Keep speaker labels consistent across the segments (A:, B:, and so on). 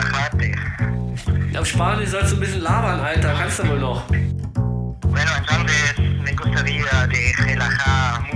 A: Aguacate. Auf Spanisch sollst du ein bisschen labern, Alter. Kannst du wohl noch.
B: Bueno, entonces me gustaría de relajar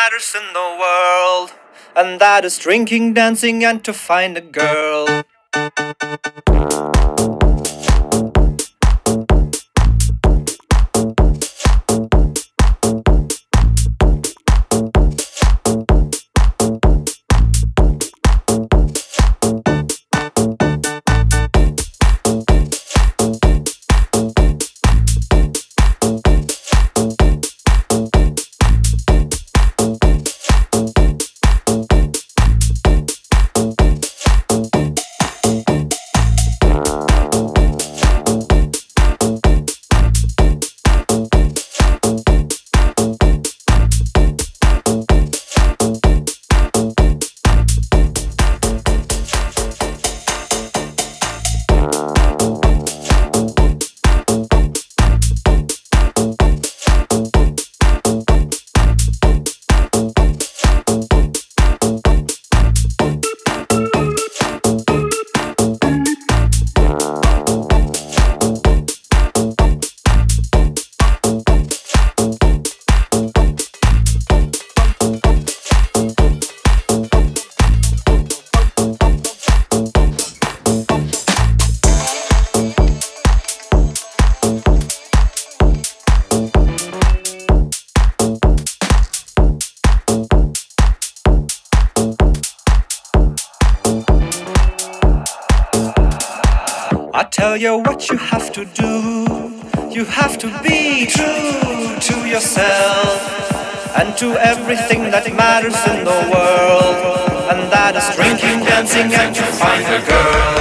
C: matters in the world. And that is drinking, dancing, and to find a girl. You what you have to do. You have to be true to yourself and to everything that matters in the world. And that is drinking, dancing, and to find a girl.